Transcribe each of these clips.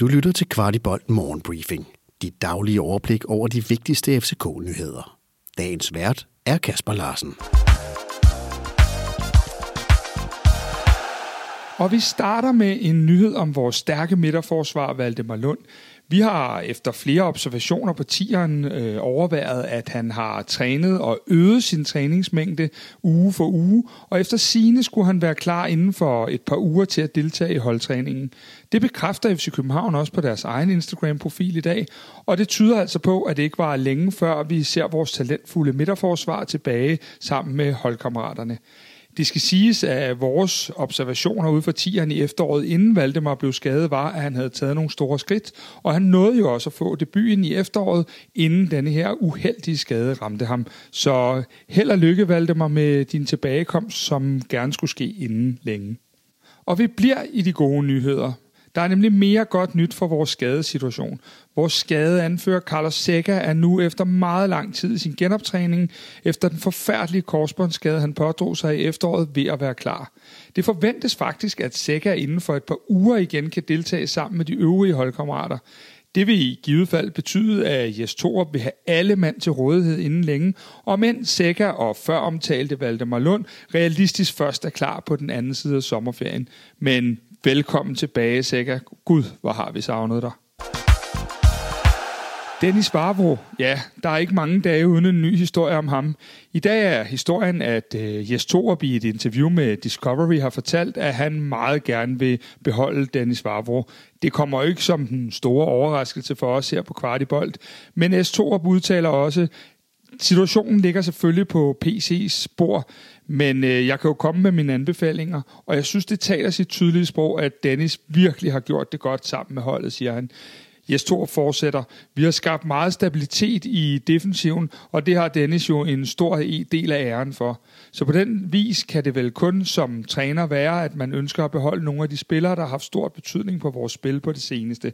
Du lytter til Kvartibolt Morgenbriefing. Dit daglige overblik over de vigtigste FCK-nyheder. Dagens vært er Kasper Larsen. Og vi starter med en nyhed om vores stærke midterforsvar, Valdemar Lund. Vi har efter flere observationer på tieren øh, overværet, at han har trænet og øget sin træningsmængde uge for uge, og efter sine skulle han være klar inden for et par uger til at deltage i holdtræningen. Det bekræfter FC København også på deres egen Instagram-profil i dag, og det tyder altså på, at det ikke var længe før vi ser vores talentfulde midterforsvar tilbage sammen med holdkammeraterne. Det skal siges, at vores observationer ude for tierne i efteråret, inden Valdemar blev skadet, var, at han havde taget nogle store skridt, og han nåede jo også at få debuten i efteråret, inden denne her uheldige skade ramte ham. Så held og lykke, Valdemar, med din tilbagekomst, som gerne skulle ske inden længe. Og vi bliver i de gode nyheder. Der er nemlig mere godt nyt for vores skadesituation. Vores skade anfører Carlos Seca er nu efter meget lang tid i sin genoptræning, efter den forfærdelige korsbåndsskade, han pådrog sig i efteråret, ved at være klar. Det forventes faktisk, at Seca inden for et par uger igen kan deltage sammen med de øvrige holdkammerater. Det vil i givet fald betyde, at Jes Torup vil have alle mand til rådighed inden længe, og mens Sækker og før omtalte Valdemar Lund realistisk først er klar på den anden side af sommerferien. Men Velkommen tilbage, Sækker. Gud, hvor har vi savnet dig. Dennis Varbro, ja, der er ikke mange dage uden en ny historie om ham. I dag er historien, at uh, Jes Torup i et interview med Discovery har fortalt, at han meget gerne vil beholde Dennis Varbro. Det kommer ikke som den store overraskelse for os her på Kvartibolt, men S. Torup udtaler også, situationen ligger selvfølgelig på PC's spor, men øh, jeg kan jo komme med mine anbefalinger, og jeg synes, det taler sit tydelige sprog, at Dennis virkelig har gjort det godt sammen med holdet, siger han. Jes Thor fortsætter. Vi har skabt meget stabilitet i defensiven, og det har Dennis jo en stor del af æren for. Så på den vis kan det vel kun som træner være, at man ønsker at beholde nogle af de spillere, der har haft stor betydning på vores spil på det seneste.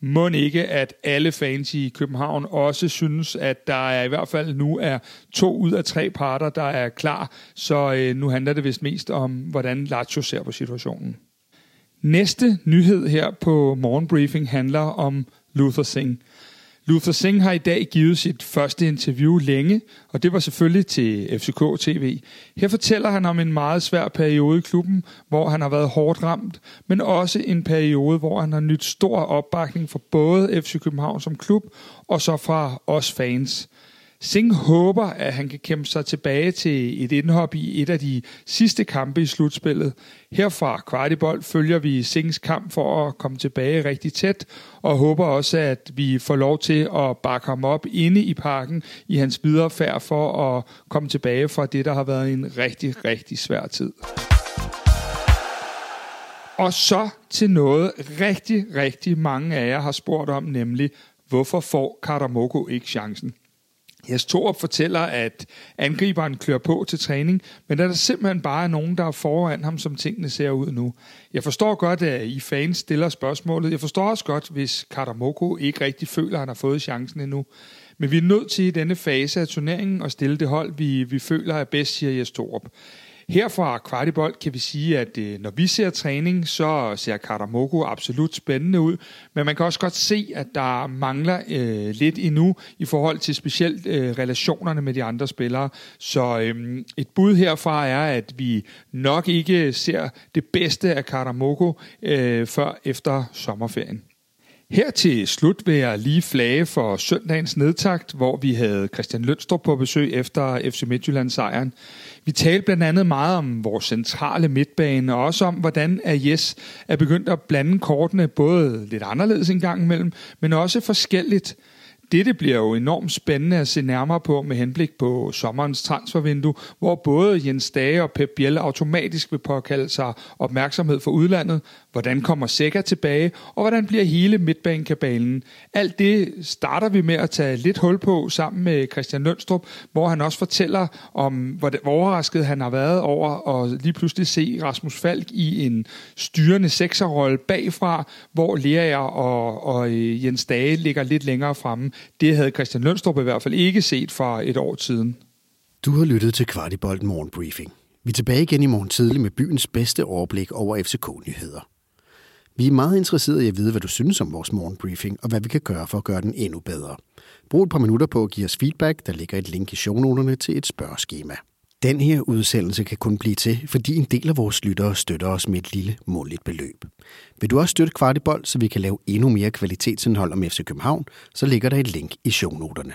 Må ikke, at alle fans i København også synes, at der er i hvert fald nu er to ud af tre parter, der er klar, så øh, nu handler det vist mest om, hvordan Lazio ser på situationen. Næste nyhed her på morgenbriefing handler om Luther Singh. Luther Singh har i dag givet sit første interview længe, og det var selvfølgelig til FCK TV. Her fortæller han om en meget svær periode i klubben, hvor han har været hårdt ramt, men også en periode, hvor han har nyt stor opbakning fra både FC København som klub, og så fra os fans. Singh håber, at han kan kæmpe sig tilbage til et indhop i et af de sidste kampe i slutspillet. Herfra Kvartibold følger vi Singhs kamp for at komme tilbage rigtig tæt, og håber også, at vi får lov til at bakke ham op inde i parken i hans videre færd for at komme tilbage fra det, der har været en rigtig, rigtig svær tid. Og så til noget rigtig, rigtig mange af jer har spurgt om, nemlig hvorfor får Karamoko ikke chancen? Jes Torup fortæller, at angriberen klør på til træning, men der er der simpelthen bare nogen, der er foran ham, som tingene ser ud nu. Jeg forstår godt, at I fans stiller spørgsmålet. Jeg forstår også godt, hvis Katamoko ikke rigtig føler, at han har fået chancen endnu. Men vi er nødt til i denne fase af turneringen at stille det hold, vi, vi føler er bedst, siger Jes Torup. Her fra Kvartibold kan vi sige, at øh, når vi ser træning, så ser Karamoko absolut spændende ud, men man kan også godt se, at der mangler øh, lidt endnu i forhold til specielt øh, relationerne med de andre spillere. Så øh, et bud herfra er, at vi nok ikke ser det bedste af Karamoko øh, før efter sommerferien. Her til slut vil jeg lige flage for søndagens nedtakt, hvor vi havde Christian Lønstrup på besøg efter FC Midtjylland sejren. Vi talte blandt andet meget om vores centrale midtbane, og også om, hvordan Ajes er begyndt at blande kortene både lidt anderledes en gang imellem, men også forskelligt. Dette bliver jo enormt spændende at se nærmere på med henblik på sommerens transfervindue, hvor både Jens Dage og Pep Biel automatisk vil påkalde sig opmærksomhed for udlandet. Hvordan kommer Sækker tilbage, og hvordan bliver hele midtbanekabalen? Alt det starter vi med at tage lidt hul på sammen med Christian Lønstrup, hvor han også fortæller om, hvor overrasket han har været over at lige pludselig se Rasmus Falk i en styrende sekserrolle bagfra, hvor Lea og, og øh, Jens Dage ligger lidt længere fremme. Det havde Christian Lønstrup i hvert fald ikke set for et år siden. Du har lyttet til Kvartibolt Morgenbriefing. Vi er tilbage igen i morgen tidlig med byens bedste overblik over FCK-nyheder. Vi er meget interesserede i at vide, hvad du synes om vores morgenbriefing, og hvad vi kan gøre for at gøre den endnu bedre. Brug et par minutter på at give os feedback. Der ligger et link i shownoterne til et spørgeskema. Den her udsendelse kan kun blive til, fordi en del af vores lyttere støtter os med et lille måligt beløb. Vil du også støtte Kvartibold, så vi kan lave endnu mere kvalitetsindhold om FC København, så ligger der et link i shownoterne.